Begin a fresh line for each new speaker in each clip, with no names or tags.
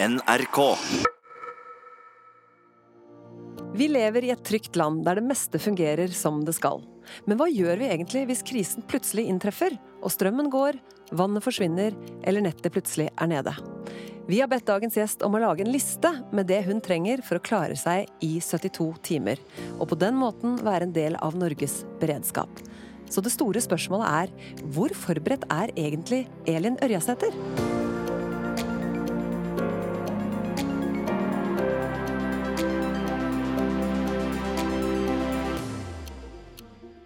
NRK.
Vi lever i et trygt land der det meste fungerer som det skal. Men hva gjør vi egentlig hvis krisen plutselig inntreffer, og strømmen går, vannet forsvinner eller nettet plutselig er nede? Vi har bedt dagens gjest om å lage en liste med det hun trenger for å klare seg i 72 timer, og på den måten være en del av Norges beredskap. Så det store spørsmålet er hvor forberedt er egentlig Elin Ørjasæter?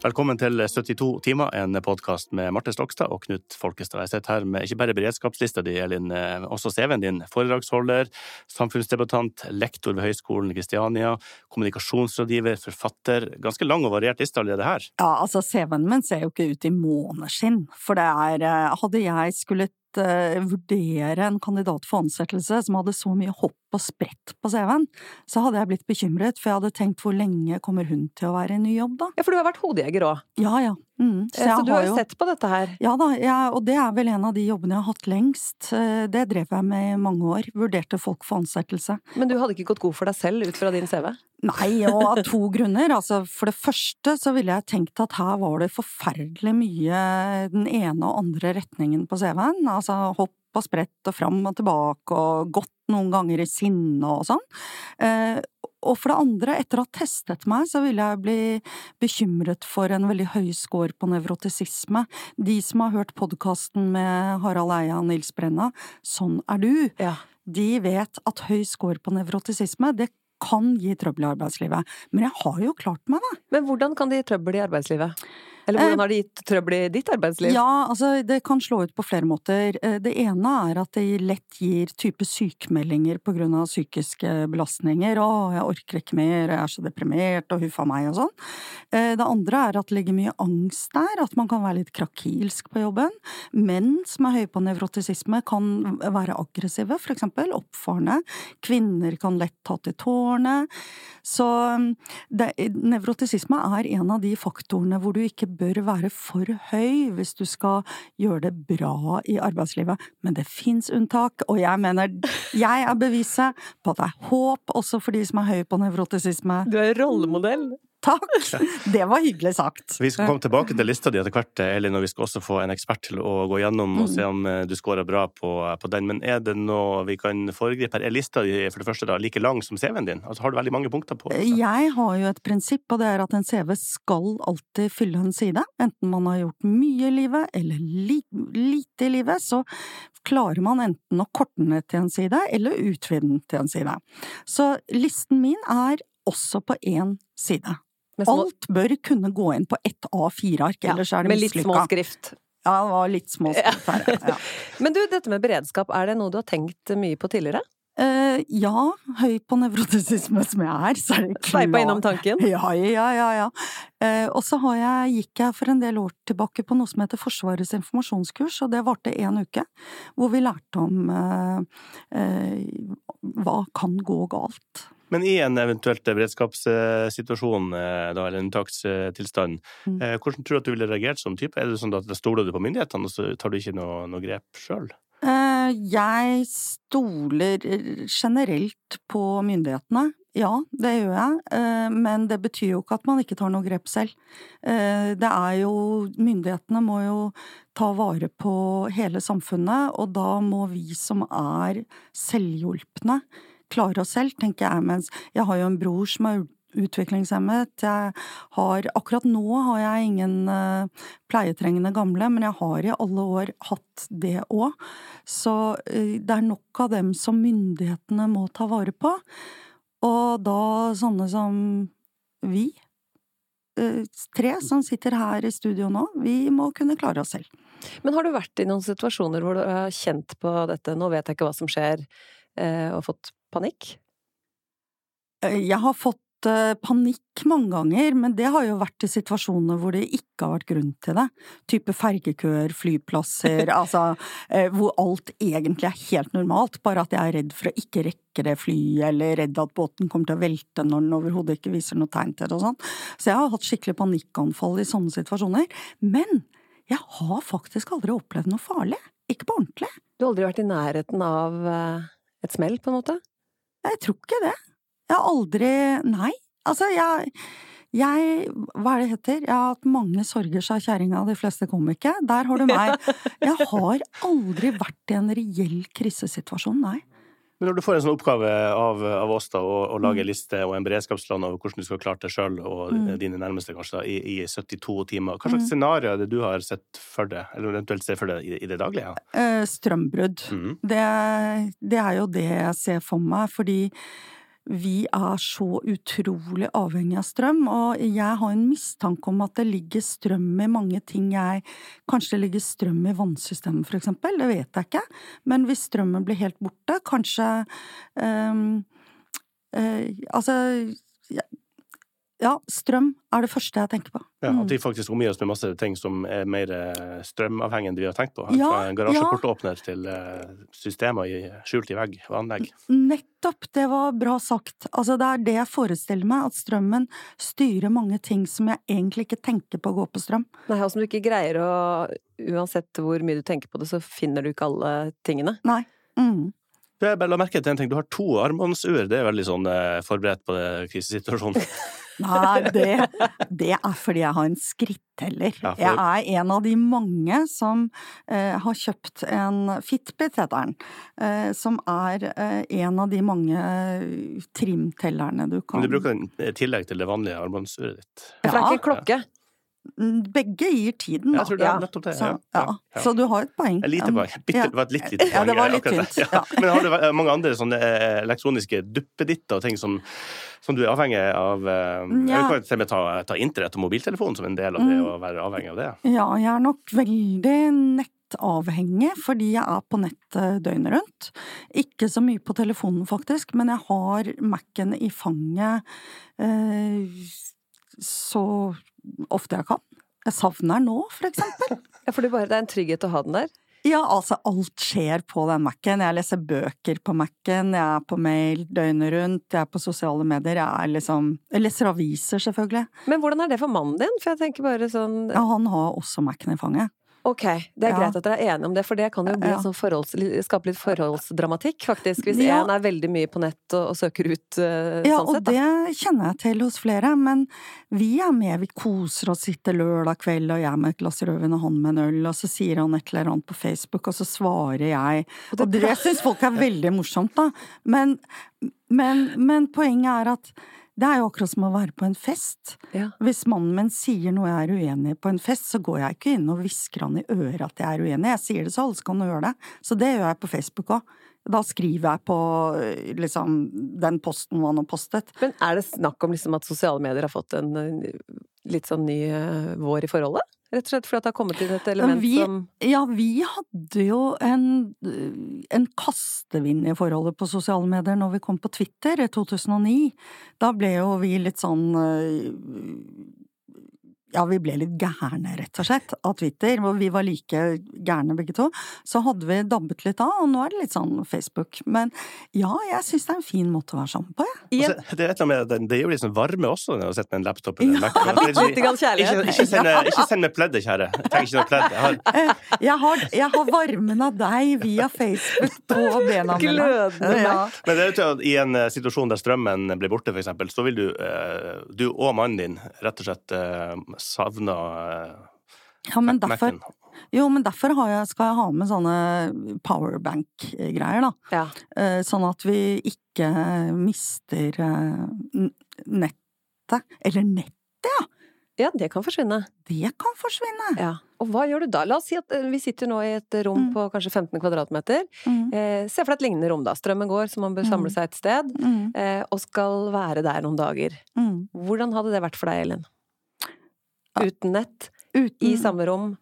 Velkommen til 72 timer, en podkast med Marte Stokstad og Knut Folkestad. Jeg sitter her med ikke bare beredskapslista di, Elin, eh, også CV-en din. Foredragsholder, samfunnsdebattant, lektor ved Høgskolen Kristiania, kommunikasjonsrådgiver, forfatter. Ganske lang og variert liste allerede her.
Ja, altså CV-en min ser jo ikke ut i måneskinn, for det er eh, Hadde jeg skulle uh, vurdere en kandidat for ansettelse som hadde så mye hopp og spredt på CV-en, så hadde jeg blitt bekymret, for jeg hadde tenkt hvor lenge kommer hun til å være i ny jobb, da?
Ja, for du har vært hodejeger òg.
Ja, ja. Mm.
Så, så, du har jo sett på dette her?
Ja da, jeg, og det er vel en av de jobbene jeg har hatt lengst. Eh, det drev jeg med i mange år. Vurderte folk for ansettelse.
Men du hadde ikke gått god for deg selv ut fra din CV?
Nei, og av to grunner. Altså, for det første så ville jeg tenkt at her var det forferdelig mye den ene og andre retningen på CV-en. Altså hopp og spredt og fram og tilbake og gått noen ganger i sinne og sånn. Eh, og for det andre, etter å ha testet meg, så ville jeg bli bekymret for en veldig høy score på nevrotisisme. De som har hørt podkasten med Harald Eia og Nils Brenna, Sånn er du,
ja.
de vet at høy score på nevrotisisme, det kan gi trøbbel i arbeidslivet. Men jeg har jo klart meg, da.
Men hvordan kan det gi trøbbel i arbeidslivet? Eller hvordan har det gitt trøbbel i ditt arbeidsliv?
Ja, altså det kan slå ut på flere måter. Eh, det ene er at det lett gir type sykemeldinger på grunn av psykiske belastninger. 'Å, jeg orker ikke mer, jeg er så deprimert', og 'huffa meg' og sånn. Eh, det andre er at det ligger mye angst der, at man kan være litt krakilsk på jobben. Menn som er høye på nevrotisisme kan være aggressive, for eksempel. Oppfarende. Kvinner kan lett ta til tårene. Så det, nevrotisisme er en av de faktorene hvor du ikke bør være for høy hvis du skal gjøre det bra i arbeidslivet. Men det fins unntak, og jeg mener jeg er beviset på at det er håp også for de som er høye på nevrotisisme.
Du er rollemodell.
Takk! Det var hyggelig sagt.
Vi skal komme tilbake til lista di etter hvert, Elin, og vi skal også få en ekspert til å gå gjennom og se om eh, du scorer bra på, på, den. Men er det noe vi kan foregripe her? Er lista di for det første da like lang som CV-en din? Altså, har du veldig mange punkter på?
Altså? Jeg har jo et prinsipp, og det er at en CV skal alltid fylle en side. Enten man har gjort mye i livet eller li lite i livet, så klarer man enten å korte ned til en side eller utvide den til en side. Så listen min er også på én side. Alt bør kunne gå inn på ett A4-ark, ellers er det mislykka.
Med litt små skrift.
Ja, det var litt små skrift her, ja.
Men du, dette med beredskap, er det noe du har tenkt mye på tidligere?
Uh, ja, høy på nevrotisisme som jeg er, så er det klart
Sveipa innom tanken?
Ja, ja, ja. ja. Uh, og så gikk jeg for en del år tilbake på noe som heter Forsvarets informasjonskurs, og det varte én uke. Hvor vi lærte om uh, hva kan gå galt.
Men i en eventuelt beredskapssituasjon, da, eller unntakstilstand, mm. hvordan tror du at du ville reagert som type? Er det sånn at stoler du på myndighetene, og så tar du ikke noe, noe grep sjøl?
Jeg stoler generelt på myndighetene. Ja, det gjør jeg, men det betyr jo ikke at man ikke tar noe grep selv. Det er jo Myndighetene må jo ta vare på hele samfunnet, og da må vi som er selvhjulpne, klare oss selv, tenker jeg, mens jeg har jo en bror som er utviklingshemmet. Jeg har Akkurat nå har jeg ingen uh, pleietrengende gamle, men jeg har i alle år hatt det òg. Så uh, det er nok av dem som myndighetene må ta vare på. Og da sånne som vi, uh, tre som sitter her i studio nå, vi må kunne klare oss selv.
Men har du vært i noen situasjoner hvor du har kjent på dette, nå vet jeg ikke hva som skjer, og fått panikk?
Jeg har fått panikk mange ganger, men det har jo vært i situasjoner hvor det ikke har vært grunn til det. Type fergekøer, flyplasser, altså hvor alt egentlig er helt normalt, bare at jeg er redd for å ikke rekke det flyet, eller redd at båten kommer til å velte når den overhodet ikke viser noe tegn til det og sånn. Så jeg har hatt skikkelig panikkanfall i sånne situasjoner. Men jeg har faktisk aldri opplevd noe farlig. Ikke på ordentlig.
Du har aldri vært i nærheten av et smell, på en måte?
Jeg tror ikke det. Jeg har aldri Nei. Altså, jeg jeg, hva er det heter, jeg har hatt mange sorger, sa kjerringa, de fleste kom ikke. Der har du meg. Jeg har aldri vært i en reell krisesituasjon, nei.
Men når du får en sånn oppgave av, av oss da, å, å lage en liste og en beredskapsplan over hvordan du skal klare det sjøl og mm. dine nærmeste kanskje da, i, i, 72 timer, hva slags mm. scenario er det du har sett for deg, eller eventuelt ser for deg i, i det daglige? Ja?
Eh, strømbrudd. Mm. Det, det er jo det jeg ser for meg, fordi vi er så utrolig avhengig av strøm, og jeg har en mistanke om at det ligger strøm i mange ting jeg Kanskje det ligger strøm i vannsystemet, for eksempel, det vet jeg ikke, men hvis strømmen blir helt borte, kanskje um, uh, Altså, ja, strøm er det første jeg tenker på.
Ja, At vi mm. faktisk omgir oss med masse ting som er mer eh, strømavhengig enn vi har tenkt på. Ja, Fra en garasjeportåpner ja. til eh, systemer skjult i vegg og anlegg.
Nettopp! Det var bra sagt. Altså, det er det jeg forestiller meg, at strømmen styrer mange ting som jeg egentlig ikke tenker på å gå på strøm.
Nei, og som du ikke greier å Uansett hvor mye du tenker på det, så finner du ikke alle tingene.
Nei. Mm.
Jeg bare la merke til en ting. Du har to armbåndsur. Det er veldig sånn eh, forberedt på det krisesituasjonen.
Nei, det, det, er fordi jeg har en skritteller. Ja, for... Jeg er en av de mange som eh, har kjøpt en Fitbit, heter den. Eh, som er eh, en av de mange trimtellerne du kan
Men du bruker den i tillegg til det vanlige armbåndsuret ditt?
Ja. For det er ikke klokke?
Begge gir tiden, da.
Jeg tror det er nettopp det. Så, ja.
Ja. så du har et poeng.
Et lite poeng. Bitte, det var et litt lite poeng.
Ja, det var litt tynt.
Men har du mange andre sånne eh, elektroniske duppeditter og ting som, som, du er avhengig av? Eh, ja. Eller kan ta, ta internett og mobiltelefon som en del av det mm. å være avhengig av det?
Ja, jeg er nok veldig nettavhengig, fordi jeg er på nettet døgnet rundt. Ikke så mye på telefonen, faktisk, men jeg har Mac-en i fanget eh, så ofte jeg kan. Jeg savner den nå, for eksempel.
ja, for det er en trygghet å ha den der?
Ja, altså alt skjer på den Mac-en. Jeg leser bøker på Mac-en, jeg er på mail døgnet rundt, jeg er på sosiale medier, jeg er liksom Jeg leser aviser, selvfølgelig.
Men hvordan er det for mannen din? For jeg tenker bare sånn
Ja, han har også Mac-en i fanget.
Ok, det er ja. greit at dere er enige om det, for det kan jo ja. sånn forholds, skape litt forholdsdramatikk, faktisk. Hvis ja. er veldig mye på nett og, og søker ut uh,
ja,
sånn sett.
Ja, og det kjenner jeg til hos flere, men vi er med, vi koser oss, sitter lørdag kveld, og jeg med et glass rødvin og han med en øl, og så sier han et eller annet på Facebook, og så svarer jeg. Og det, og det syns folk er veldig morsomt, da. Men, men, men poenget er at det er jo akkurat som å være på en fest. Ja. Hvis mannen min sier noe jeg er uenig i på en fest, så går jeg ikke inn og hvisker han i øret at jeg er uenig. Jeg sier det så alle skal gjøre det. Så det gjør jeg på Facebook òg. Da skriver jeg på liksom den posten han har postet.
Men er det snakk om liksom at sosiale medier har fått en litt sånn ny eh, vår i forholdet? Rett og slett fordi det har kommet inn et element
vi,
som
Ja, vi hadde jo en, en kastevind i forholdet på sosiale medier når vi kom på Twitter i 2009. Da ble jo vi litt sånn øh, ja, vi ble litt gærne, rett og slett, av Twitter. Og vi var like gærne begge to. Så hadde vi dabbet litt av, og nå er det litt sånn Facebook. Men ja, jeg syns det er en fin måte å være sammen på, jeg.
Ja. Altså, det, er et eller annet med, det gir jo liksom varme også når du sitter med en laptop eller en Mac.
Ikke,
ikke, send, ikke send meg pleddet, kjære. Jeg trenger ikke noe pledd. Jeg har...
Eh, jeg har, jeg har varmen av deg via Facebook på bena
mine. Glødende. Ja.
Men det er jo at i en uh, situasjon der strømmen blir borte, for eksempel, så vil du, uh, du og mannen din rett og slett savna
ja, men derfor, jo, men derfor jeg, skal jeg ha med sånne powerbank-greier, da. Ja. Eh, sånn at vi ikke mister eh, nettet. Eller nettet, ja!
Ja, det kan forsvinne.
Det kan forsvinne.
Ja. Og hva gjør du da? La oss si at eh, vi sitter nå i et rom mm. på kanskje 15 kvadratmeter. Mm. Eh, se for deg et lignende rom, da. Strømmen går, så man bør samle mm. seg et sted. Mm. Eh, og skal være der noen dager. Mm. Hvordan hadde det vært for deg, Elin? Uten nett, uten... i samme rom,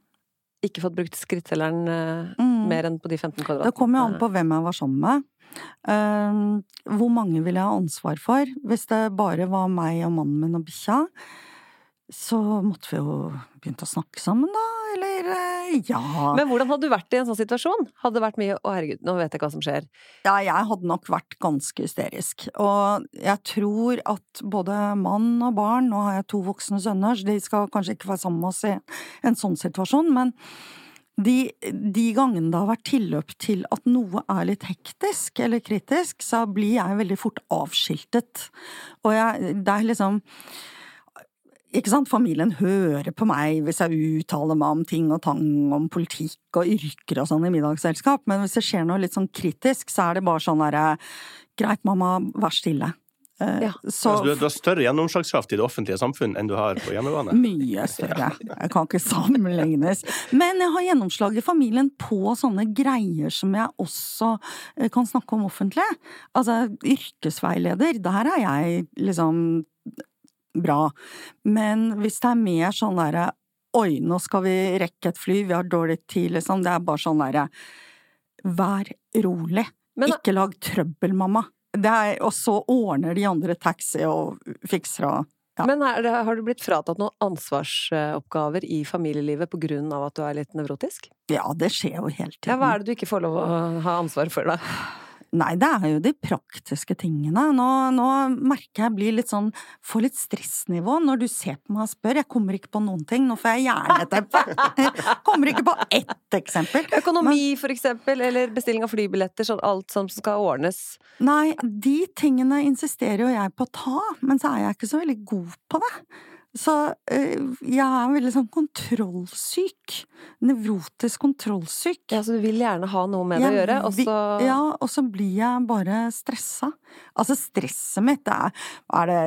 ikke fått brukt skrittelleren uh, mm. mer enn på de 15 kvadratene.
Det kommer jo an på hvem jeg var sammen med. Uh, hvor mange vil jeg ha ansvar for? Hvis det bare var meg og mannen min og bikkja, så måtte vi jo begynt å snakke sammen, da, eller eh, ja.
Men hvordan hadde du vært i en sånn situasjon? Hadde det vært mye 'å herregud, nå vet jeg hva som skjer'?
Ja, jeg hadde nok vært ganske hysterisk. Og jeg tror at både mann og barn, nå har jeg to voksne sønner, så de skal kanskje ikke være sammen med oss i en sånn situasjon, men De, de gangene det har vært tilløp til at noe er litt hektisk eller kritisk, så blir jeg veldig fort avskiltet. Og jeg, det er liksom ikke sant, familien hører på meg hvis jeg uttaler meg om ting og tang, om politikk og yrker og sånn i middagsselskap, men hvis det skjer noe litt sånn kritisk, så er det bare sånn derre greit, mamma, vær stille.
Ja.
Så
Altså, du, du har større gjennomslagskraft i det offentlige samfunn enn du har på hjemmebane.
Mye større. Jeg kan ikke sammenlignes. Men jeg har gjennomslag i familien på sånne greier som jeg også eh, kan snakke om offentlig. Altså, yrkesveileder, der er jeg liksom bra. Men hvis det er mer sånn derre Oi, nå skal vi rekke et fly, vi har dårlig tid, liksom. Det er bare sånn derre Vær rolig.
Men-
Ikke lag trøbbel, mamma. Det er, og så ordner de andre taxi og fikser og Ja.
Men er har du blitt fratatt noen ansvarsoppgaver i familielivet på grunn av at du er litt nevrotisk?
Ja, det skjer jo hele tiden.
Ja, hva er det du ikke får lov å ha ansvar for, da?
Nei, det er jo de praktiske tingene. Nå, nå merker jeg blir litt sånn Får litt stressnivå når du ser på meg og spør. Jeg kommer ikke på noen ting. Nå får jeg hjerneteppe. kommer ikke på ett eksempel.
Økonomi, for eksempel, eller bestilling av flybilletter, sånn alt som skal ordnes.
Nei, de tingene insisterer jo jeg på å ta, men så er jeg ikke så veldig god på det. Så eh, jeg er veldig sånn kontrollsyk. Nevrotisk kontrollsyk.
Ja, så du vil gjerne ha noe med det å gjøre, og så
Ja, og så blir jeg bare stressa. Altså, stresset mitt er, er det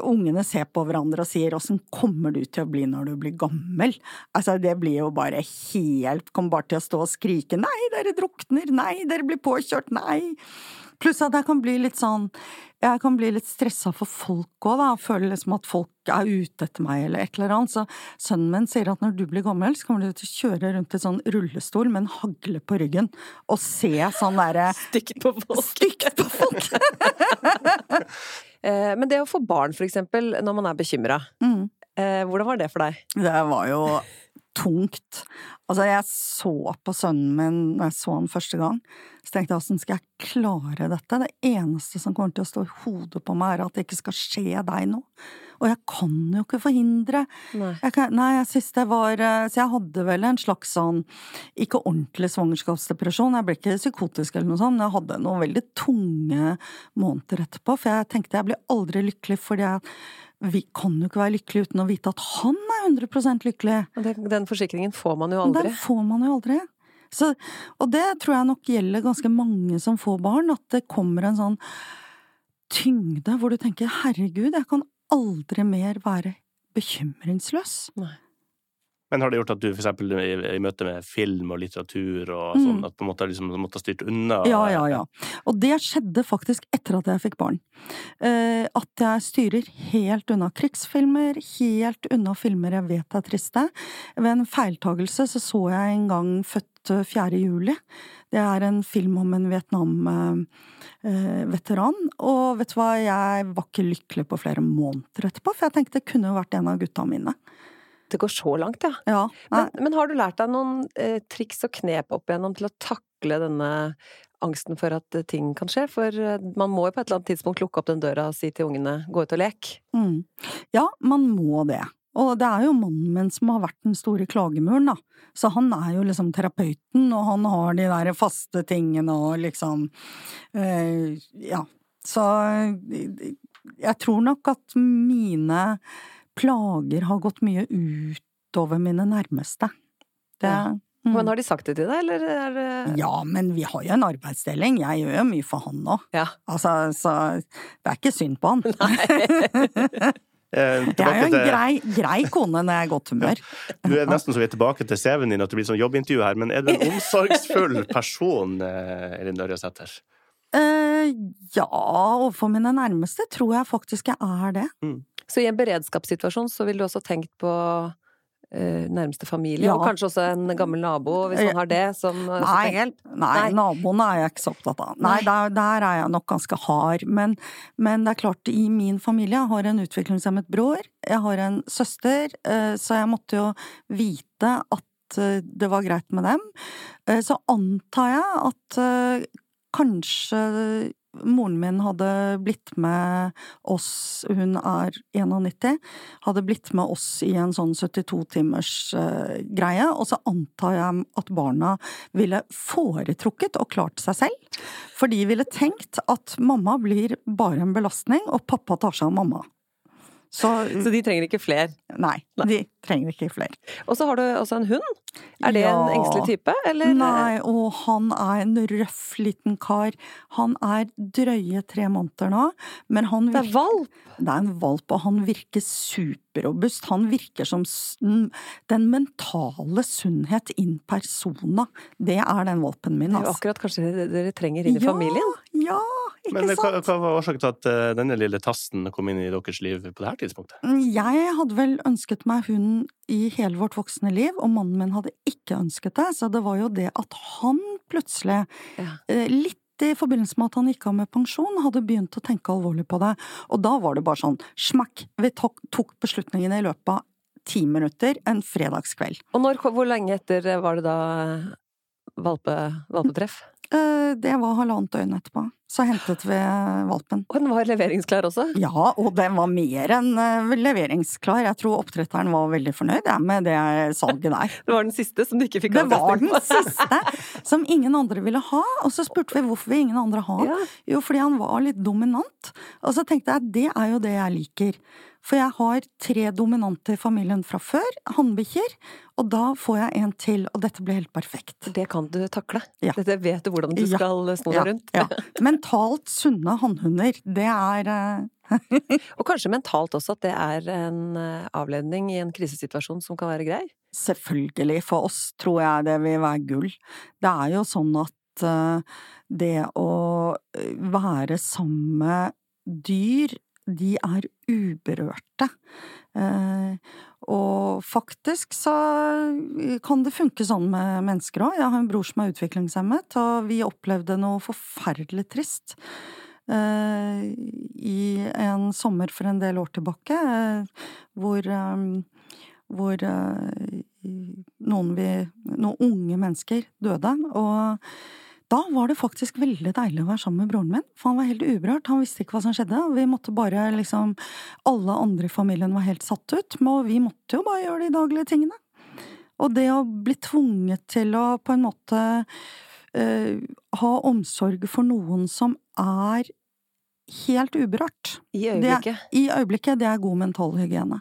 Ungene ser på hverandre og sier 'åssen kommer du til å bli når du blir gammel'? Altså, det blir jo bare helt Kommer bare til å stå og skrike 'nei, dere drukner', 'nei, dere blir påkjørt', 'nei'. Pluss at jeg kan bli litt sånn Jeg kan bli litt stressa for folk òg, da. Føler liksom at folk er ute etter meg eller et eller annet. Så sønnen min sier at når du blir gammel, så kommer du til å kjøre rundt i sånn rullestol med en hagle på ryggen og se sånn derre
stygt på folk.
stygt på folk.
Eh, Men det å få barn, for eksempel, når man er bekymra,
Mm.
hvordan var det for deg?
Det var jo tungt. Altså, jeg så på sønnen min når jeg så han første gang, så tenkte jeg åssen skal jeg klare dette? Det eneste som kommer til å stå i hodet på meg, er at det ikke skal skje deg noe. Og jeg kan jo ikke forhindre
Nei.
jeg kan, Nei, jeg synes det var eh, Så jeg hadde vel en slags sånn Ikke ordentlig svangerskapsdepresjon, jeg ble ikke psykotisk eller noe sånt, men jeg hadde noen veldig tunge måneder etterpå, for jeg tenkte jeg blir aldri lykkelig fordi jeg vi kan jo ikke være lykkelige uten å vite at han er 100 lykkelig.
Og det, den forsikringen får man jo aldri.
Den får man jo aldri. Så, og det tror jeg nok gjelder ganske mange som får barn, at det kommer en sånn tyngde hvor du tenker herregud, jeg kan aldri mer være bekymringsløs.
Men har det gjort at du eksempel i, i møte med film og litteratur og
Mm.
sånn, at på en måte liksom måtte ha styrt unna?
Ja, ja, ja. Og det skjedde faktisk etter at jeg fikk barn. Eh, at jeg styrer helt unna krigsfilmer, helt unna filmer jeg vet er triste. Ved en feiltagelse så så jeg en gang Født eh, 4. juli. Det er en film om en Vietnam-veteran. og vet du hva, jeg var ikke lykkelig på flere måneder etterpå, for jeg tenkte det kunne vært en av gutta mine.
Det går så langt, ja.
Ja,
Men, men har du lært deg noen eh, triks og knep opp igjennom til å takle denne angsten for at eh, ting kan skje? For eh, man må jo på et eller annet tidspunkt lukke opp den døra og si til ungene 'gå ut og lek'.
Mm. Ja, man må det. Og det er jo mannen min som har vært den store klagemuren, da. Så han er jo liksom terapeuten, og han har de der faste tingene og liksom eh, Ja. Så jeg tror nok at mine plager har gått mye utover mine nærmeste. Det
Ja.
mm.
Men har de sagt det til deg, eller er det
Ja, men vi har jo en arbeidsdeling. Jeg gjør jo mye for han nå.
Ja.
Altså, så det er ikke synd på han.
Eh,
Jeg er jo en
til,
grei, grei kone når jeg er i godt humør.
du er nesten så vi er tilbake til CV-en din, at det blir sånn jobbintervju her, men er du en omsorgsfull person, eh, Elin Ørjasæter?
Eh, ja, overfor mine nærmeste tror jeg faktisk jeg er det.
Så i en beredskapssituasjon så ville du også tenkt på eh, nærmeste familie,
Ja.
og kanskje også en gammel nabo, hvis man har det, som, som
Nei.
helt.
Nei,
Nei.
naboene er jeg ikke så opptatt av. Nei,
Nei.
Der, der er jeg nok ganske hard. Men, men det er klart, i min familie Jeg har en utviklingshemmet bror, jeg har en søster, eh, så jeg måtte jo vite at eh, det var greit med dem. Eh, Så antar jeg at eh, kanskje moren min hadde blitt med oss, hun er 91, hadde blitt med oss i en sånn 72 timers uh, greie, og så antar jeg at barna ville foretrukket og klart seg selv, for de ville tenkt at mamma blir bare en belastning, og pappa tar seg av mamma.
Så, så, de trenger ikke fler?
Nei, de trenger ikke flere.
Og så har du også en hund. Er det ja. en engstelig type, eller?
Nei, og han er en røff liten kar. Han er drøye tre måneder nå, men han
virker Det er valp?
Det er en valp, og han virker superrobust. Han virker som den mentale sunnhet in persona. Det er den valpen min,
altså. Det er jo altså. akkurat kanskje dere trenger inn i
ja,
familien?
Ja, ikke men.
Hva, hva var årsaken til at uh, denne lille tassen kom inn i deres liv på dette tidspunktet?
Mm, jeg hadde vel ønsket meg hund i hele vårt voksne liv, og mannen min hadde ikke ønsket det, så det var jo det at han plutselig, ja. uh, litt i forbindelse med at han gikk av med pensjon, hadde begynt å tenke alvorlig på det. Og da var det bare sånn smakk, vi tok, tok beslutningene i løpet av ti minutter en fredagskveld.
Og når, hvor lenge etter var det da valpe, valpetreff?
Eh, det var halvannet døgn etterpå. Så hentet vi valpen.
Og den var leveringsklar også?
Ja, og den var mer enn eh, leveringsklar. Jeg tror oppdretteren var veldig fornøyd med det salget der.
det var den siste som du ikke fikk
avkastning på? Det var den siste som ingen andre ville ha. Og så spurte vi hvorfor vi ingen andre har. Ja. Jo, fordi han var litt dominant. Og så tenkte jeg det er jo det jeg liker. For jeg har tre dominante i familien fra før, hannbikkjer, og da får jeg en til, og dette blir helt perfekt.
Det kan du takle. Ja. Dette vet du hvordan du ja. skal sno deg rundt.
Ja. Mentalt sunne hannhunder, det er
uh... Og kanskje mentalt også at det er en eh, avledning i en krisesituasjon som kan være grei?
Selvfølgelig. For oss tror jeg det vil være gull. Det er jo sånn at uh, det å være sammen med dyr de er uberørte. Eh, og faktisk så kan det funke sånn med mennesker òg. Jeg har en bror som er utviklingshemmet, og vi opplevde noe forferdelig trist. Eh, I en sommer for en del år tilbake, eh, hvor, hvor noen, vi, noen unge mennesker døde. Og da var det faktisk veldig deilig å være sammen med broren min, for han var helt uberørt, han visste ikke hva som skjedde, vi måtte bare liksom Alle andre i familien var helt satt ut, og vi måtte jo bare gjøre de daglige tingene. Og det å bli tvunget til å på en måte uh, ha omsorg for noen som er helt uberørt
I øyeblikket?
Det, I øyeblikket, det er god mental hygiene.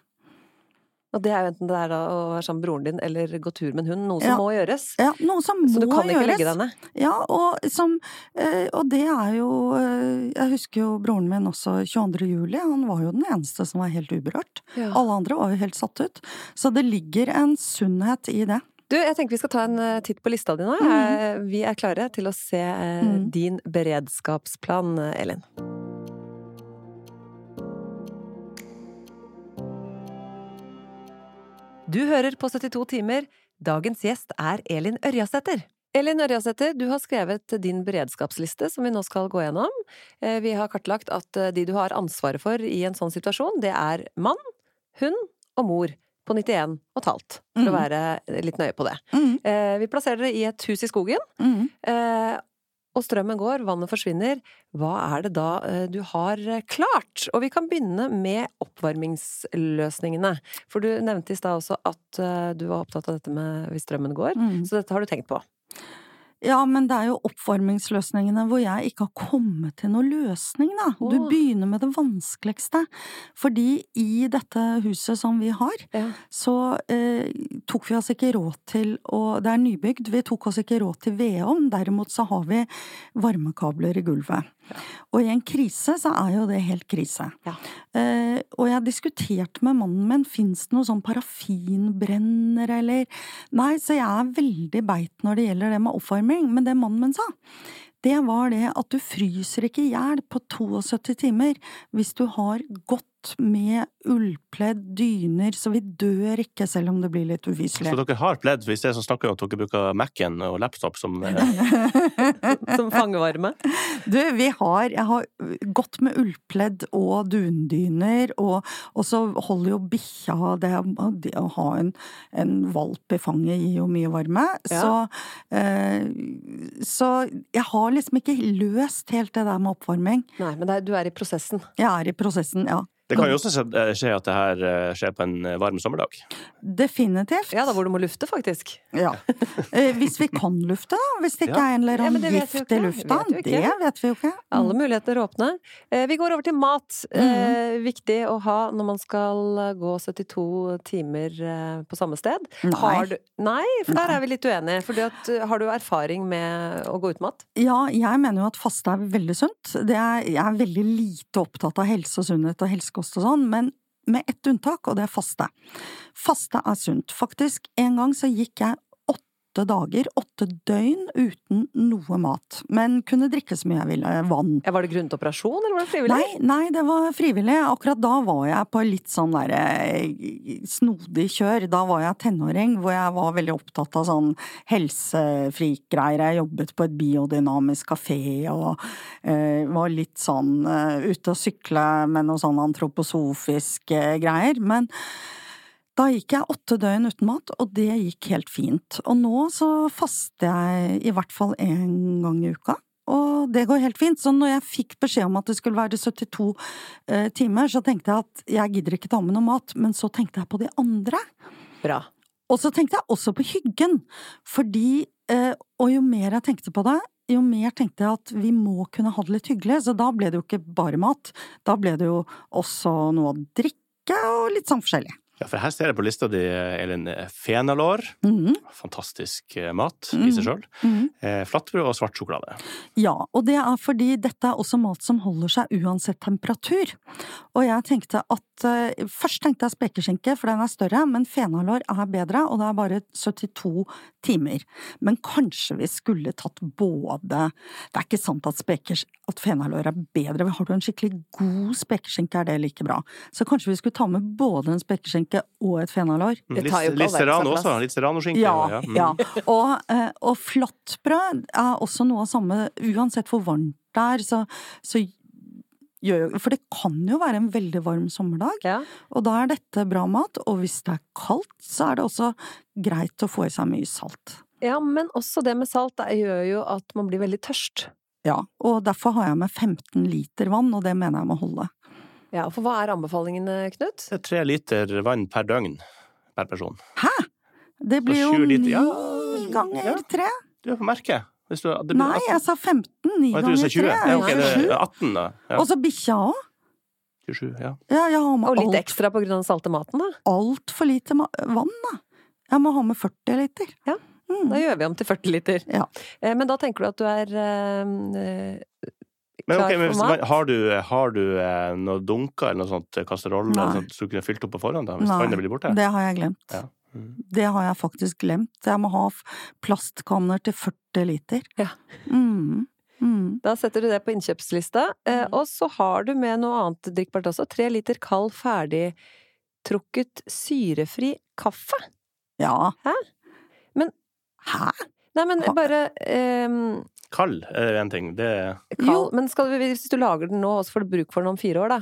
Og det er jo enten det er da å være sammen med broren din eller gå tur med en hund. Noe som ja. må gjøres.
Ja, noe som må gjøres.
Så du kan ikke legge deg ned.
Ja, og, som, eh, og det er jo eh, Jeg husker jo broren min også 22. juli. Han var jo den eneste som var helt uberørt. Ja. Alle andre var jo helt satt ut. Så det ligger en sunnhet i det.
Du, jeg tenker vi skal ta en eh, titt på lista di nå. Mm. Vi er klare til å se mm. din beredskapsplan, Elin. Du hører på 72 timer. Dagens gjest er Elin Ørjasæter. Elin Ørjasæter, du har skrevet din beredskapsliste, som vi nå skal gå gjennom. Eh, vi har kartlagt at eh, de du har ansvaret for i en sånn situasjon, det er mann, hund og mor på 91 og et halvt, for mm. å være litt nøye på det. Mm. Eh, vi plasserer dere i et hus i skogen. Mm og strømmen går, vannet forsvinner, hva er det da eh, du har eh, klart? Og vi kan begynne med oppvarmingsløsningene. For du nevnte i stad også at eh, du var opptatt av dette med hvis strømmen går, mm. så dette har du tenkt på?
Ja, men det er jo oppvarmingsløsningene hvor jeg ikke har kommet til noen løsning, da. Du begynner med det vanskeligste. Fordi i dette huset som vi har, ja. så eh, tok vi oss ikke råd til å Det er nybygd, vi tok oss ikke råd til vedovn. Derimot så har vi varmekabler i gulvet. Ja. Og i en krise så er jo det helt krise. Ja. Eh, og jeg har diskutert med mannen min, fins det noe sånn parafinbrenner eller Nei, så jeg er veldig beit når det gjelder det med oppvarming, men det mannen min sa, det var det at du fryser ikke i hjel på 72 timer hvis du har godt godt med ullpledd, dyner, så vi dør ikke selv om det blir litt ufyselig.
Så dere har pledd, for i sted så snakker vi om at dere bruker Mac-en og laptop som eh,
Som fangevarme?
Du, vi har Jeg har gått med ullpledd og dundyner, og, og så holder jo bikkja det, det å ha en, en valp i fanget gir jo mye varme.
Ja.
Så, eh, så jeg har liksom ikke løst helt det der med oppvarming.
Nei, men det er, du er i prosessen.
Jeg er i prosessen, ja.
Det kan jo også skje- eh, at det her eh, skjer på en eh, varm sommerdag.
Definitivt.
Ja, da hvor du må lufte, faktisk.
Ja. Eh, Hvis vi kan lufte, da. Hvis det ikke
Ja.
er en eller annen
jo
gift i lufta. Det vet vi jo ikke. Mm.
Alle muligheter åpne. Eh, vi går over til mat. Eh, viktig å ha når man skal gå 72 timer på samme sted.
Nei.
Har du, nei, for der
Nei.
er vi litt uenige. For at, har du erfaring med å gå uten mat?
Ja, jeg mener jo at faste er veldig sunt. Det er, jeg er veldig lite opptatt av helse og sunnhet og helsekost og sånn, men med ett unntak, og det er faste. Faste er sunt. Faktisk, en gang så gikk jeg åtte dager, åtte døgn, uten noe mat. Men kunne drikke så mye jeg ville. Vann.
Ja, var det grunnet operasjon, eller var det frivillig?
Nei, nei, det var frivillig. Akkurat da var jeg på litt sånn derre snodig kjør. Da var jeg tenåring, hvor jeg var veldig opptatt av sånn helsefrikgreier. Jeg jobbet på et biodynamisk kafé og uh, var litt sånn uh, ute og sykle med noe sånn antroposofiske greier. Men da gikk jeg åtte døgn uten mat, og det gikk helt fint. Og nå så faster jeg i hvert fall én gang i uka. Og det går helt fint. Så når jeg fikk beskjed om at det skulle være 72 eh, timer, så tenkte jeg at jeg gidder ikke ta med noe mat, men så tenkte jeg på de andre.
Bra.
Og så tenkte jeg også på hyggen, fordi eh, Og jo mer jeg tenkte på det, jo mer tenkte jeg at vi må kunne ha det litt hyggelig, så da ble det jo ikke bare mat. Da ble det jo også noe å drikke og litt sånn forskjellig.
Ja, for her ser jeg på lista di, Elin, fenalår.
Mhm,
Fantastisk eh, mat i seg sjøl.
Mm.
Eh, flatbrød og svart sjokolade.
Ja, og det er fordi dette er også mat som holder seg uansett temperatur. Og jeg tenkte at eh, Først tenkte jeg spekeskinke, for den er større, men fenalår er bedre, og det er bare 72 timer. Men kanskje vi skulle tatt både Det er ikke sant at, spekers, at fenalår er bedre, har du en skikkelig god spekeskinke, er det like bra. Så kanskje vi skulle ta med både en spekeskinke og et fenalår.
Mm,
Det
Litt,
tar jo ikke
litt
all verdens
også. Litt serranoskinke.
Ja,
mm.
ja. Og, eh, og flatbrød er også noe av samme Uansett hvor varmt det er, så, så For det kan jo være en veldig varm sommerdag,
Ja.
og da er dette bra mat. Og hvis det er kaldt, så er det også greit å få i seg mye salt.
ja, men også det med salt det gjør jo at man blir veldig tørst.
Ja, og derfor har jeg med 15 liter vann, og det mener jeg må holde.
Ja, for hva er anbefalingene, Knut?
Tre liter vann per døgn per person.
Hæ?! Det blir jo ni
ja.
ganger
Ja.
tre.
Du er på merket. Hvis du, det blir
Nei,
18.
jeg sa 15. Ni ganger tre
Ja, ok, det er 18, da. Ja,
Og så bikkja òg.
27, ja.
Ja, jeg har med
Og litt
alt
ekstra på grunn av den salte maten, da.
altfor lite ma- vann, da. Jeg må ha med 40 liter.
Ja,
Mm.
Da gjør vi om til 40 liter.
Ja.
Eh, Men da tenker du at du er eh,
Men,
klar
ok, men hvis, har du, har du eh, noe dunker eller noe sånt kasseroller eller noe sånt, så du kunne fylt opp på forhånd? da, Hvis
Nei,
vannet blir borte?
Det har jeg glemt.
Ja. Mm.
Det har jeg faktisk glemt. Jeg må ha plastkanner til 40 liter.
Ja.
Mm. Mm.
Da setter du det på innkjøpslista. Eh, og så har du med noe annet drikkbart også. Tre liter kald, ferdigtrukket, syrefri kaffe.
Ja.
Hæ? Men-
Hæ?
Nei, men bare ehm,
Kald er en ting. Det
kald.
Jo.
Men skal du, hvis du lager den nå, så får du bruk for den om fire år, da?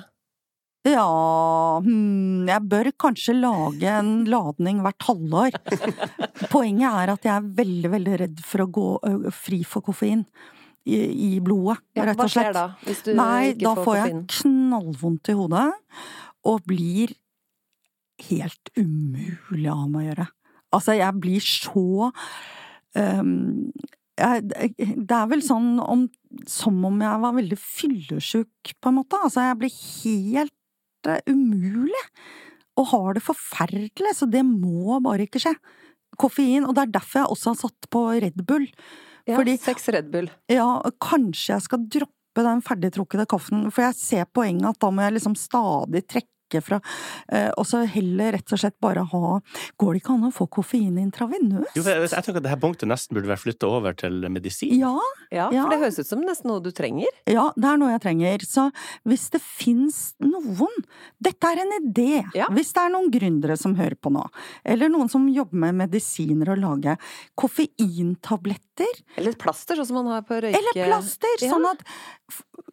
Ja hmm, Jeg bør kanskje lage en ladning hvert halvår. Poenget er at jeg er veldig, veldig redd for å gå ø, fri for koffein i, i blodet,
Ja,
rett og slett.
Hva skjer da? Hvis du
Nei,
ikke
da
får
får jeg knallvondt i hodet, og blir helt umulig av meg å gjøre. Altså, jeg blir så jeg, Det er vel sånn om, som om jeg var veldig fyllesyk, på en måte. Altså, jeg blir helt eh, umulig. Og har det forferdelig, så det må bare ikke skje. Koffein, og det er derfor jeg også har satt på Red Bull.
Ja,
fordi-
Seks Red Bull.
Ja, kanskje jeg skal droppe den ferdigtrukkede kaffen, for jeg ser poenget at da må jeg liksom stadig trekke drikke fra eh, Og så heller rett og slett bare ha Går det ikke an å få koffein intravenøst?
Jo, jeg, jeg tenker at dette punktet nesten burde vært flytta over til medisin.
Ja,
Ja,
Ja.
for det høres ut som nesten noe du trenger.
ja, det er noe jeg trenger. Så hvis det fins noen Dette er en idé!
Ja.
Hvis det er noen gründere som hører på nå, eller noen som jobber med medisiner og lager koffeintabletter,
Eller plaster, sånn som man har på røyke...
eller plaster,
Ja.
sånn, at,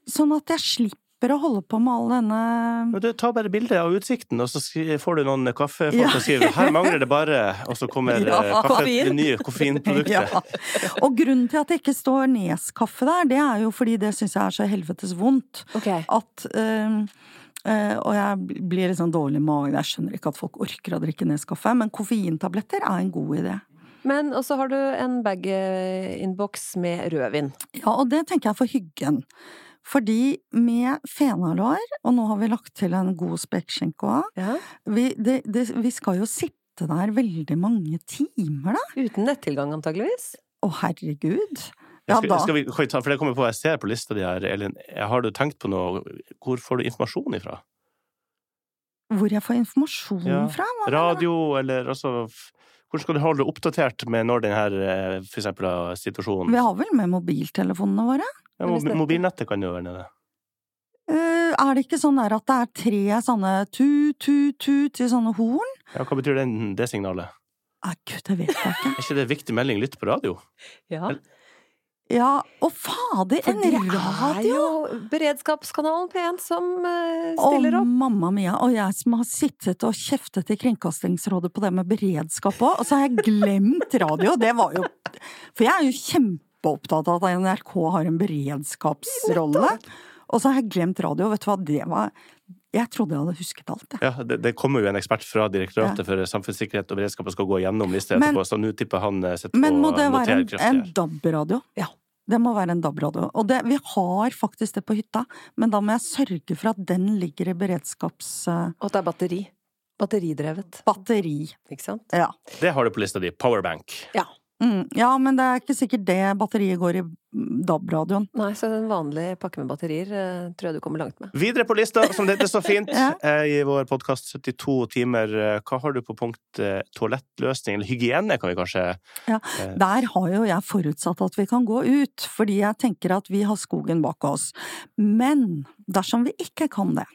sånn at jeg slipper å holde på med all denne
du, Ta bare bilde av utsikten, og så får du noen kaffefolk
Ja.
skriver 'her mangler det bare', og så kommer
Ja.
eh, kaffe,
Koffein.
det nye koffeinproduktet.
Ja. Og grunnen til at det ikke står Nes-kaffe der, det er jo fordi det syns jeg er så helvetes vondt.
Ok.
At um, Uh, Og jeg blir litt sånn dårlig i magen, jeg skjønner ikke at folk orker å drikke Nes-kaffe, men koffeintabletter er en god idé.
Men også har du en bag-innboks med rødvin.
Ja, og det tenker jeg for hyggen. Fordi med fenalår, og nå har vi lagt til en god spekkskinke òg,
Ja.
vi, vi skal jo sitte der veldig mange timer, da.
Uten nettilgang, antageligvis.
Å, herregud. Ja,
skal,
da.
skal vi, kan vi ta, for det kommer på, jeg ser på lista di her, Elin. Har du tenkt på noe Hvor får du informasjon ifra?
Hvor jeg får informasjon
Ja.
fra? Hva?
Radio, eller altså Hvordan skal du holde deg oppdatert med når denne for eksempel, situasjonen
Vi har vel med mobiltelefonene våre?
ja, Mobilnettet kan jo være nede.
Uh, er det ikke sånn der at det er tre sånne tut-tut-tut i sånne horn?
Ja, hva betyr det, det signalet?
Ah, gud, det vet jeg ikke.
Er ikke det en viktig melding? Lytt på radio.
Ja.
Ja, og fader, en radio!
beredskapskanalen P1 som
uh,
stiller opp.
Å, mamma mia, og jeg som har sittet og kjeftet i Kringkastingsrådet på det med beredskap òg, og så har jeg glemt radio! Det var jo For jeg er jo kjempeopptatt av at NRK har en beredskapsrolle, og så har jeg glemt radio, vet du hva, det var Jeg trodde jeg hadde husket alt, jeg.
Ja, det, det kommer jo en ekspert fra Direktoratet for samfunnssikkerhet og beredskap og skal gå gjennom lista etterpå, så nå tipper han eh, sitter
Men
på
må det være en, en. DAB-radio?
Ja.
Det må være en DAB-radio. Og det, vi har faktisk det på hytta, men da må jeg sørge for at den ligger i beredskaps...
Og at det er batteri. Batteridrevet. Batteri. Ikke sant?
Ja.
Det har du på lista di. Powerbank.
Ja.
Mm, ja, men det er ikke sikkert det batteriet går i DAB-radioen.
Nei, så en vanlig pakke med batterier eh, tror jeg du kommer langt med.
Videre på lista, som det heter så fint
Ja.
i vår podkast 72 timer, eh, hva har du på punkt eh, toalettløsning, eller hygiene, kan vi kanskje Ja,
Der har jo jeg forutsatt at vi kan gå ut, fordi jeg tenker at vi har skogen bak oss. Men dersom vi ikke kan det,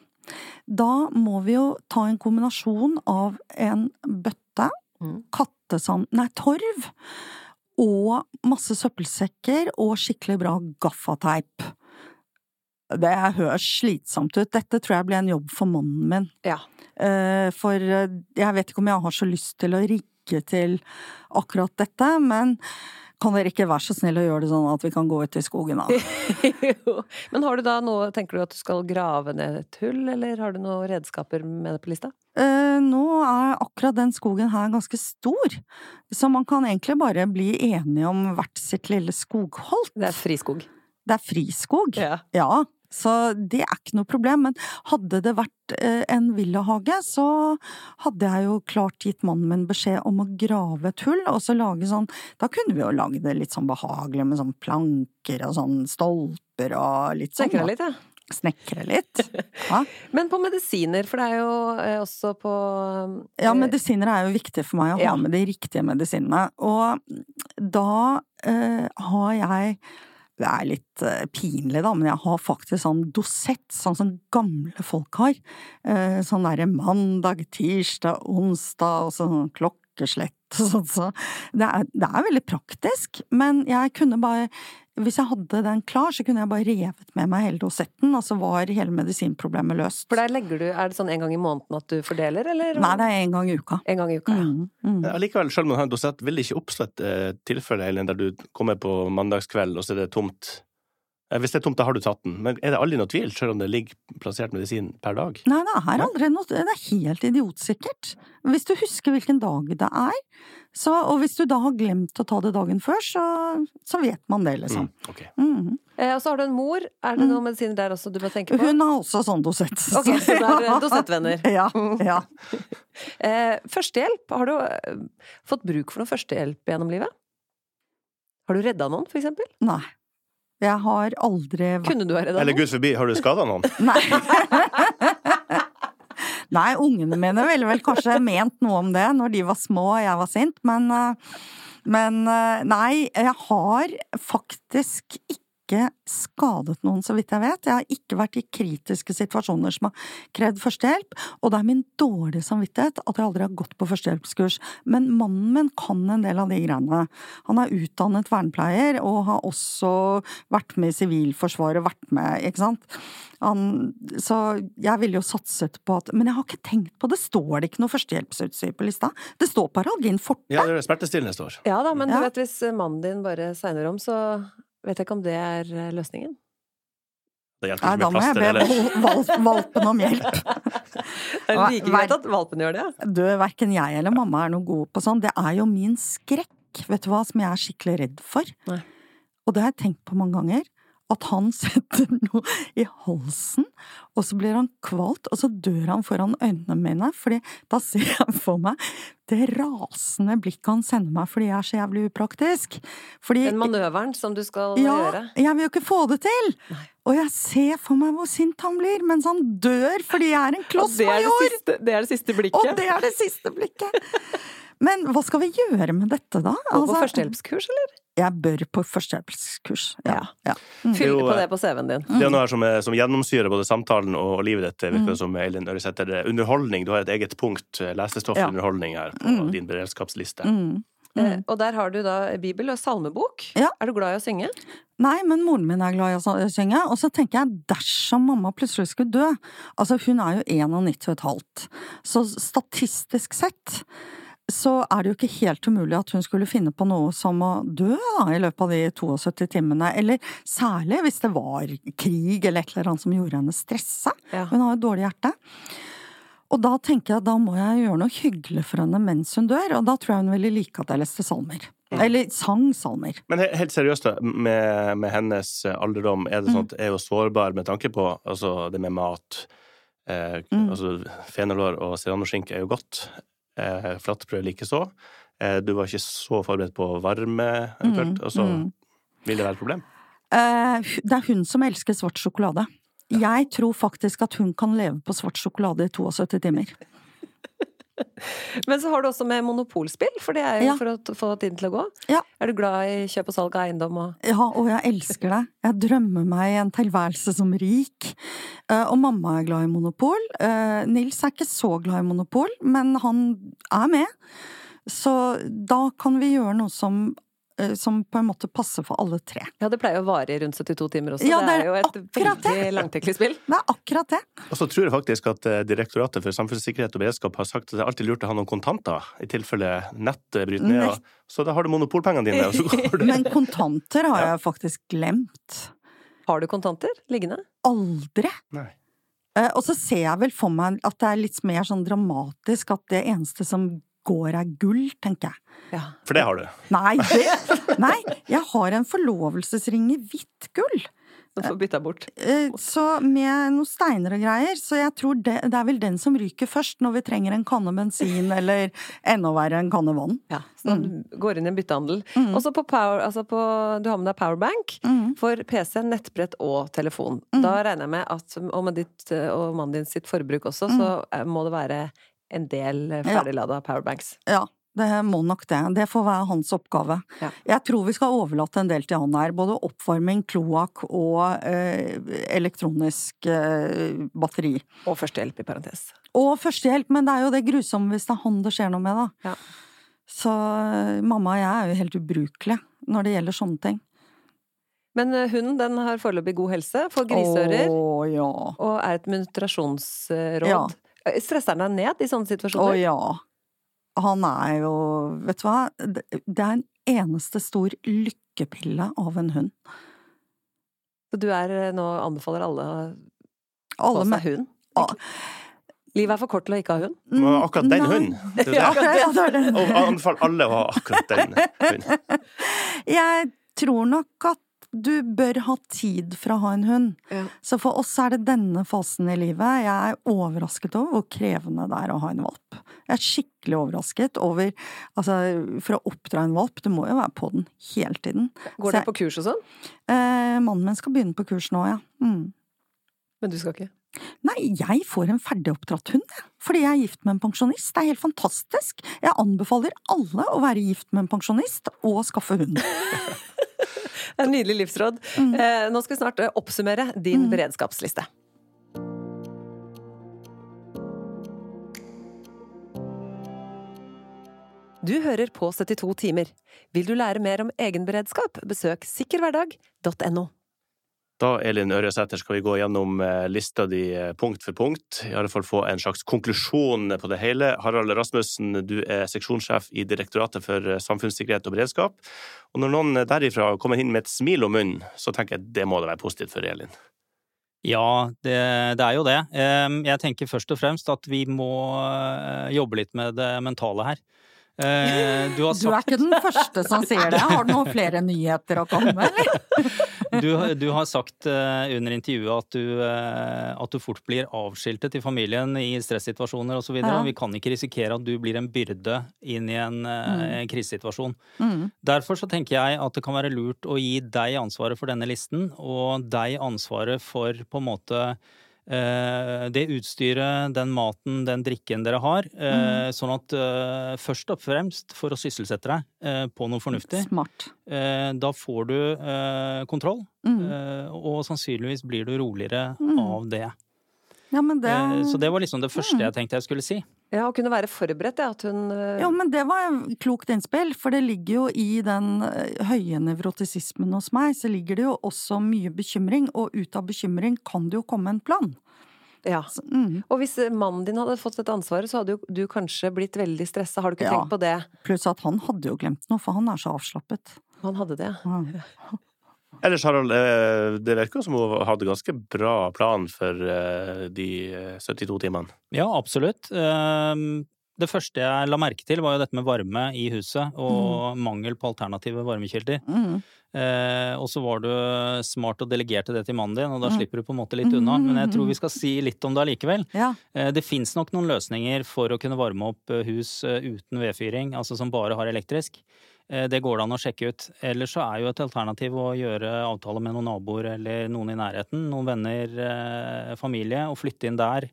da må vi jo ta en kombinasjon av en bøtte,
Mm.
kattesand, nei, torv, og masse søppelsekker og skikkelig bra gaffateip. Det høres slitsomt ut. Dette tror jeg blir en jobb for mannen min.
Ja.
Eh, For eh, jeg vet ikke om jeg har så lyst til å rigge til akkurat dette, men kan dere ikke være så snill å gjøre det sånn at vi kan gå ut i skogen da?
Men har du da noe Tenker du at du skal grave ned et hull, eller har du noen redskaper med det på lista?
Eh, Nå er akkurat den skogen her ganske stor, så man kan egentlig bare bli enige om hvert sitt lille skogholt.
Det er friskog.
Det er friskog.
Ja.
Ja, så det er ikke noe problem, men hadde det vært eh, en villahage, så hadde jeg jo klart gitt mannen min beskjed om å grave et hull, og så lage sånn Da kunne vi jo lage det litt sånn behagelig med sånn planker og sånn stolper og litt sånn.
Snekre litt, ja.
Snekre litt. Ja.
Men på medisiner, for det er jo eh, også på
ja,
eh,
medisiner er jo viktig for meg å
Ja.
ha med de riktige medisinene, og da eh, har jeg det er litt eh, pinlig, da, men jeg har faktisk sånn dosett, sånn som gamle folk har. Eh, sånn derre mandag, tirsdag, onsdag, og sånn klokkeslett sånn. Så det er, det er veldig praktisk, men jeg kunne bare Hvis jeg hadde den klar, så kunne jeg bare revet med meg hele dosetten, og så var hele medisinproblemet løst.
For der legger du Er det sånn en gang i måneden at du fordeler, eller?
Nei, det er en gang i uka.
En gang i uka, ja.
Mm, mm.
Allikevel, selv om du har en dosett, vil det ikke oppstå et eh, tilfelle Eileen, der du kommer på mandagskveld, og så er det tomt? Eh, Hvis det er tomt, da har du tatt den, men er det aldri noe tvil, selv om det ligger plassert medisin per dag?
Nei, det er aldri noe Det er helt idiotsikkert. Hvis du husker hvilken dag det er, så, og hvis du da har glemt å ta det dagen før, så, så vet man det, liksom.
Mm, ok.
Mhm.
Eh, og så har du en mor. Er det noen medisiner der også du må tenke på?
Hun har også sånn dosett.
Ok, så det er dosettvenner.
Ja, ja.
Eh, førstehjelp. Har du fått bruk for noe førstehjelp gjennom livet? Har du redda noen, for eksempel?
Nei. Jeg har aldri vært
Kunne du ha redda
Eller gud forbi, har du skada noen?
Nei. Nei, ungene mine ville vel kanskje ment noe om det når de var små og jeg var sint, men, eh, men eh, nei, jeg har faktisk ikke skadet noen, så vidt jeg vet. Jeg har ikke vært i kritiske situasjoner som har krevd førstehjelp, og det er min dårlige samvittighet at jeg aldri har gått på førstehjelpskurs. Men mannen min kan en del av de greiene. Han er utdannet vernepleier og har også vært med i Sivilforsvaret, vært med, ikke sant. Han, så jeg ville jo satset på at Men jeg har ikke tenkt på det, står det ikke noe førstehjelpsutstyr på lista? Det står Paralgin forte.
Ja, det er smertestillende står.
Ja da, men
Ja.
du vet hvis mannen din bare segner om, så vet jeg ikke om det er eh, løsningen.
Det hjelper
Nei,
eller?
da må jeg
plaster
be
eller
val- val- valpen om hjelp.
Det er like greit at valpen gjør det.
Du, verken jeg eller mamma er noe gode på sånn. Det er jo min skrekk, vet du hva, som jeg er skikkelig redd for.
Nei.
Og det har jeg tenkt på mange ganger. At han setter noe i halsen, og så blir han kvalt, og så dør han foran øynene mine, fordi da ser jeg for meg det rasende blikket han sender meg fordi jeg er så jævlig upraktisk. Fordi
Den manøveren som du skal
ja,
gjøre.
jeg vil jo ikke få det til!
Nei.
Og jeg ser for meg hvor sint han blir mens han dør fordi jeg er en
Og det det det er det siste
Og det er det siste blikket! Men hva skal vi gjøre med dette, da?
Gå på
Altså,
førstehjelpskurs, eller?
Jeg bør på førstehjelpskurs. Ja. ja. Mm.
Fyll på
eh,
det på CV-en din.
Det er noe her som, er, som gjennomsyrer både samtalen og, livet ditt, virker
Mm.
det som, Eileen Øresæter. Underholdning, du har et eget punkt, eh, lesestoff
Ja.
underholdning her, på
Mm.
din beredskapsliste.
Mm.
Eh,
Mm.
og der har du da bibel og salmebok.
Ja.
Er du glad i å synge?
Nei, men moren min er glad i å synge, og så tenker jeg dersom mamma plutselig skulle dø Altså, hun er jo 91 og et halvt, så statistisk sett så er det jo ikke helt umulig at hun skulle finne på noe som å dø da, i løpet av de 72 timene, eller særlig hvis det var krig eller et eller annet som gjorde henne stressa.
Ja.
Hun har jo dårlig hjerte. Og da tenker jeg at da må jeg gjøre noe hyggelig for henne mens hun dør, og da tror jeg hun ville like at jeg leste salmer. Eller sang salmer.
Men helt seriøst, da, med, med hennes eh, alderdom, er det
Mm.
sånn at er hun sårbar med tanke på altså, det med mat? Eh,
Mm.
altså, fenalår og serranoskinke er jo godt. Eh, Flatbrød likeså. Eh, du var ikke så forberedt på varme, eventuelt.
Mm,
Altså,
mm.
vil det være et problem?
Eh, det er hun som elsker svart sjokolade. Jeg tror faktisk at hun kan leve på svart sjokolade i 72 timer.
Men så har du også med monopolspill, for det er jo
Ja.
for å få tiden til å gå.
Ja.
Er du glad i kjøp og salg av eiendom og
Ja, og jeg elsker det. Jeg drømmer meg en tilværelse som rik. Eh, og mamma er glad i Monopol. Eh, Nils er ikke så glad i Monopol, men han er med. Så da kan vi gjøre noe som, som på en måte passer for alle tre.
Ja, det pleier å vare i rundt 72 timer også.
Ja,
det,
det
er
er
jo et veldig langtekkelig spill.
Det er akkurat det.
Og så tror jeg faktisk at eh, Direktoratet for samfunnssikkerhet og beredskap har sagt at det er alltid lurt å ha noen kontanter, i tilfelle nettet bryter ned. og- Så da har du monopolpengene dine, og så går du
Men kontanter har jeg faktisk glemt.
Har du kontanter liggende?
Aldri.
Nei.
Eh, Og så ser jeg vel for meg at det er litt mer sånn dramatisk at det eneste som går er gull, tenker jeg.
Ja.
For det har du.
Nei, det, nei, jeg har en forlovelsesring i hvitt gull.
Du får bytta bort.
Eh, Så med noen steiner og greier, så jeg tror det, det er vel den som ryker først når vi trenger en kanne bensin eller enda verre en kanne vann.
Ja, så du går inn i en byttehandel.
Mm.
Også på power, altså på, du har med deg powerbank
Mm.
for PC, nettbrett og telefon.
Mm.
Da regner jeg med at, og med ditt eh, og mannen din sitt forbruk også, så eh, må det være en del ferdiglada
Ja.
powerbanks.
Ja, det må nok det. Det får være hans oppgave.
Ja.
Jeg tror vi skal overlate en del til han her. Både oppvarming, kloakk og eh, elektronisk eh, batteri.
Og førstehjelp, i parentes.
Og førstehjelp, men det er jo det grusomme hvis det er han det skjer noe med, da.
Ja.
Så eh, mamma og jeg er jo helt ubrukelige når det gjelder sånne ting.
Men eh, hunden den har foreløpig god helse, får griseører
Å ja.
og er et muntrasjonsråd.
Ja.
Eh, Stresser han deg ned i sånne situasjoner?
Å ja. Han er jo Vet du hva? Det er en eneste stor lykkepille av en hund.
Så du er eh, nå anbefaler alle å få
Alle
seg
med
hund?
Ah.
Livet er for kort til å ikke ha hund.
Men akkurat den
Nei.
hunden. Det
Ja,
det.
Ja, det.
Og anbefaler alle å ha akkurat den hunden.
Jeg tror nok at du bør ha tid for å ha en hund.
Ja.
Så for oss er det denne fasen i livet. Jeg er overrasket over hvor krevende det er å ha en valp. Jeg er skikkelig overrasket over Altså, for å oppdra en valp, du må jo være på den hele tiden.
Går dere på kurs og sånn?
Eh, mannen min skal begynne på kurs nå, ja. Mm.
Men du skal ikke?
Nei, jeg får en ferdigoppdratt hund, jeg. Fordi jeg er gift med en pensjonist. Det er helt fantastisk. Jeg anbefaler alle å være gift med en pensjonist og skaffe hund.
En nydelig livsråd.
Mm.
Eh, nå skal vi snart eh, oppsummere din beredskapsliste. Du hører på 72 timer. Vil du lære mer om egenberedskap, besøk sikkerhverdag.no.
Da, Elin Øresæter, skal vi gå gjennom eh, lista di eh, punkt for punkt. I alle fall få en slags konklusjon på det hele. Harald Rasmussen, du er seksjonssjef i Direktoratet for eh, samfunnssikkerhet og beredskap. Og når noen derifra kommer inn med et smil om munnen, så tenker jeg det må da være positivt for Elin.
Ja, det, det er jo det. Jeg tenker først og fremst at vi må jobbe litt med det mentale her. Eh, Du har
Du er ikke den første som sier det. Har du noen flere nyheter å komme med, eller?
Du, du har sagt eh, under intervjuet at du, eh, at du fort blir avskiltet i familien i stressituasjoner osv.
Ja.
Vi kan ikke risikere at du blir en byrde inn i en eh, krisesituasjon.
Mm.
Derfor så tenker jeg at det kan være lurt å gi deg ansvaret for denne listen, og deg ansvaret for på en måte det utstyret, den maten, den drikken dere har. Mm. Sånn at eh, først og fremst for å sysselsette deg eh, på noe fornuftig.
Smart.
Eh, Da får du eh, kontroll,
Mm.
eh, og sannsynligvis blir du roligere
Mm.
av det.
Ja, men det
Eh, Så det var liksom det første
Mm.
jeg tenkte jeg skulle si.
Ja, å kunne være forberedt, ja. At hun
Ja, men det var klokt innspill, for det ligger jo i den eh, høye nevrotisismen hos meg, så ligger det jo også mye bekymring, og ut av bekymring kan det jo komme en plan.
Ja.
Så, mm.
Og hvis mannen din hadde fått dette ansvaret, så hadde jo du kanskje blitt veldig stressa. Har du ikke
Ja.
tenkt på det?
Pluss at han hadde jo glemt noe, for han er så avslappet.
Han hadde det, ja.
Ellers, Harald, eh, det virker som hun hadde ganske bra plan for eh, de eh, 72 timene.
Ja, absolutt. Ehm, Det første jeg la merke til, var jo dette med varme i huset, og mangel på alternative varmekilder.
Mm.
Eh, og så var du smart og delegerte det til mannen din, og da
Mm.
slipper du på en måte litt unna. Men jeg tror vi skal si litt om det allikevel.
Ja.
Eh, Det fins nok noen løsninger for å kunne varme opp eh, hus eh, uten vedfyring, altså som bare har elektrisk. Eh, Det går det an å sjekke ut. Ellers så er jo et alternativ å gjøre avtale med noen naboer eller noen i nærheten, noen venner, eh, familie, og flytte inn der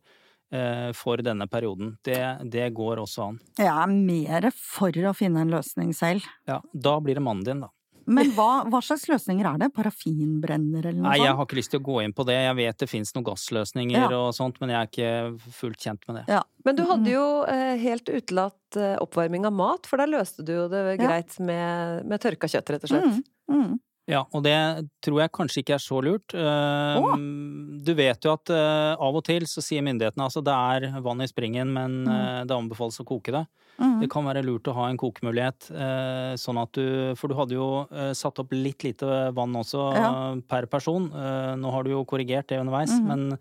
eh, for denne perioden. Det, det går også an.
Jeg er mer for å finne en løsning selv.
Ja, da blir det mannen din, da.
Men hva, hva slags løsninger er det? Parafinbrenner eller noe
Nei, jeg har ikke lyst til å gå inn på det. Jeg vet det fins noen gassløsninger
Ja.
og sånt, men jeg er ikke fullt kjent med det.
Ja.
Men du
Mm.
hadde jo eh, helt utelatt eh, oppvarming av mat, for der løste du jo det
Ja.
greit med, med tørka kjøtt, rett og slett.
Mm, mm.
Ja, og det tror jeg kanskje ikke er så lurt. Oh. Du vet jo at eh, av og til så sier myndighetene altså det er vann i springen, men eh, det anbefales å koke det.
Mm.
Det kan være lurt å ha en kokemulighet, sånn at du For du hadde jo satt opp litt lite vann også
Ja.
per person. Nå har du jo korrigert det underveis,
mm.
men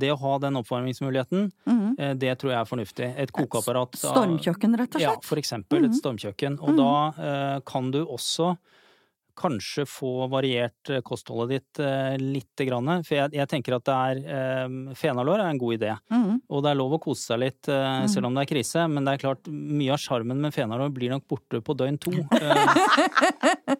det å ha den oppvarmingsmuligheten,
Mm.
det tror jeg er fornuftig. Et kokeapparat Et
Stormkjøkken, rett og slett.
ja, for eksempel et
Mhm.
stormkjøkken. Og
Mhm.
da kan du også kanskje få variert eh, kostholdet ditt litt. lite grann. For jeg, jeg tenker at det er eh, Fenalår er en god idé.
Mm.
Og det er lov å kose seg litt eh,
Mhm.
selv om det er krise. Men det er klart, mye av sjarmen med fenalår blir nok borte på døgn to. Eh,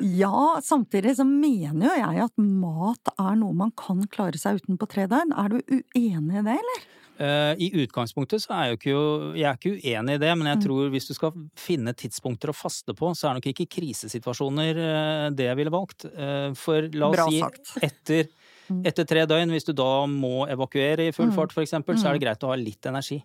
Ja, samtidig så mener jo jeg at mat er noe man kan klare seg uten på tre døgn. Er du uenig i det, eller?
Eh, I utgangspunktet så er jeg jo ikke, jo- jeg er ikke uenig i det, men jeg
Mm.
tror hvis du skal finne tidspunkter å faste på, så er nok ikke krisesituasjoner eh, det jeg ville valgt. Eh, For la oss
Bra
si
sagt.
etter,
Mm.
etter tre døgn, hvis du da må evakuere i full
Mm.
fart for eksempel, så er det greit å ha litt energi.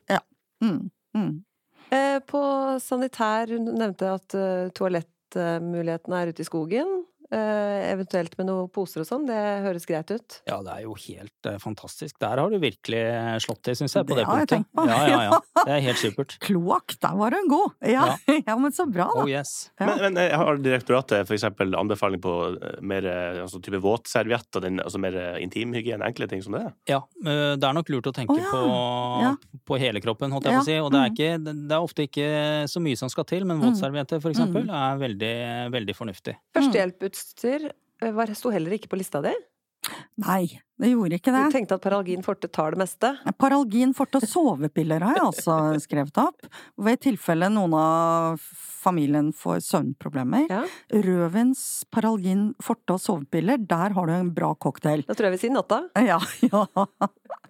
Mm. Mm.
Eh, På sanitær, hun nevnte at toalettmulighetene er ute i skogen. Eh, eventuelt med noen poser og sånn. Det høres greit ut.
Ja, det er jo helt eh, fantastisk. Der har du virkelig slått til, syns jeg, på
Det
det, punktet. Ja, ja, ja. Det er helt supert.
Kloakk, der var hun god! Ja, ja. men så bra, da.
Oh yes.
Ja.
Men, men eh, har direktoratet for eksempel anbefaling på eh, mer eh, altså type våtservietter, den, altså mer eh, intimhygiene, enkle ting som det?
Ja, eh, det er nok lurt å tenke
oh, ja.
på,
Ja.
på hele kroppen, holdt jeg
Ja,
på å si. Og det er,
mm.
ikke, det er ofte ikke så mye som skal til, men
Mm.
våtservietter for eksempel er veldig, veldig fornuftig.
Førstehjelputstyr eh, var- sto heller ikke på lista di.
Nei, det gjorde ikke det.
Du tenkte at Paralgin forte tar det meste?
Paralgin forte og sovepiller har jeg altså skrevet opp. Ved tilfelle noen av familien får søvnproblemer.
Ja.
Rødvins, Paralgin forte og sovepiller, der har du en bra cocktail.
Da tror jeg vi sier natta.
Ja, ja.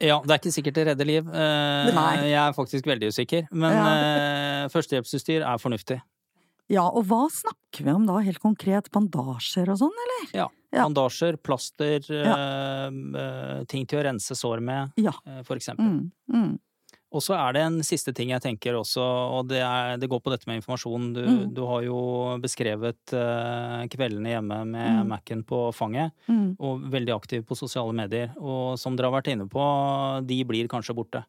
Ja, det er ikke sikkert det redder liv. Eh, Jeg er faktisk veldig usikker. Men
Ja.
eh, førstehjelpsutstyr er fornuftig.
Ja, og hva snakker vi om da, helt konkret? Bandasjer og sånn, eller?
Ja.
Ja.
Bandasjer, plaster, ja. eh, ting til å rense sår med,
Ja.
eh, for eksempel.
Mm, mm.
Og så er det en siste ting jeg tenker også, og det, er, det går på dette med informasjon. Du,
Mm.
du har jo beskrevet eh, kveldene hjemme med
Mm.
Mac-en på fanget,
Mm.
og veldig aktiv på sosiale medier. Og som dere har vært inne på, de blir kanskje borte.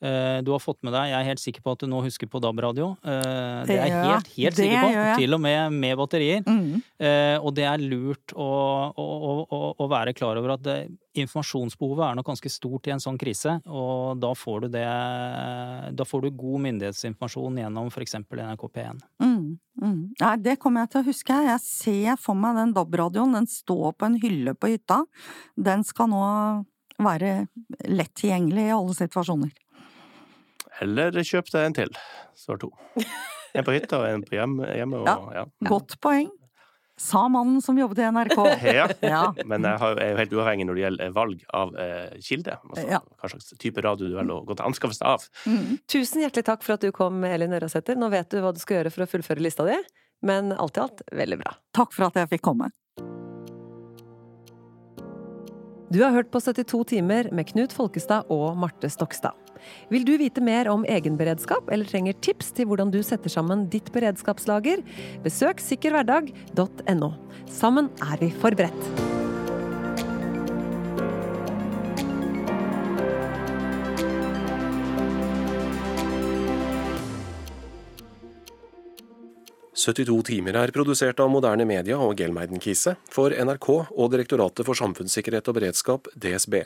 Eh, Du har fått med deg, jeg er helt sikker på at du nå husker på DAB-radio. Eh, Det er jeg helt, helt sikker på, til og med med batterier.
Mm.
Eh, og det er lurt å, å, å- å være klar over at det, informasjonsbehovet er nok ganske stort i en sånn krise, og da får du det Da får du god myndighetsinformasjon gjennom f.eks. NRK P1.
Mm, mm. Nei, det kommer jeg til å huske. Jeg ser for meg den DAB-radioen. Den står på en hylle på hytta. Den skal nå være lett tilgjengelig i alle situasjoner.
Eller kjøp deg en til, så er to. En på hytta og en på hjemme. hjemme og, ja.
Godt poeng. Sa mannen som jobbet i NRK.
Ja.
Ja.
Men jeg er jo helt uavhengig når det gjelder valg av eh, kilde. Altså,
Ja.
Hva slags type radio du velger å gå til anskaffelse av.
Mm.
Tusen hjertelig takk for at du kom, Elin Ørasæter. Nå vet du hva du skal gjøre for å fullføre lista di, men alt i alt veldig bra.
Takk for at jeg fikk komme.
Du har hørt på 72 timer med Knut Folkestad og Marte Stokstad. Vil du vite mer om egenberedskap eller trenger tips til hvordan du setter sammen ditt beredskapslager? Besøk sikkerhverdag.no. Sammen er vi forberedt.
«72 timer er produsert av Moderne Media og Gelmeiden Kise for NRK og Direktoratet for samfunnssikkerhet og beredskap, DSB.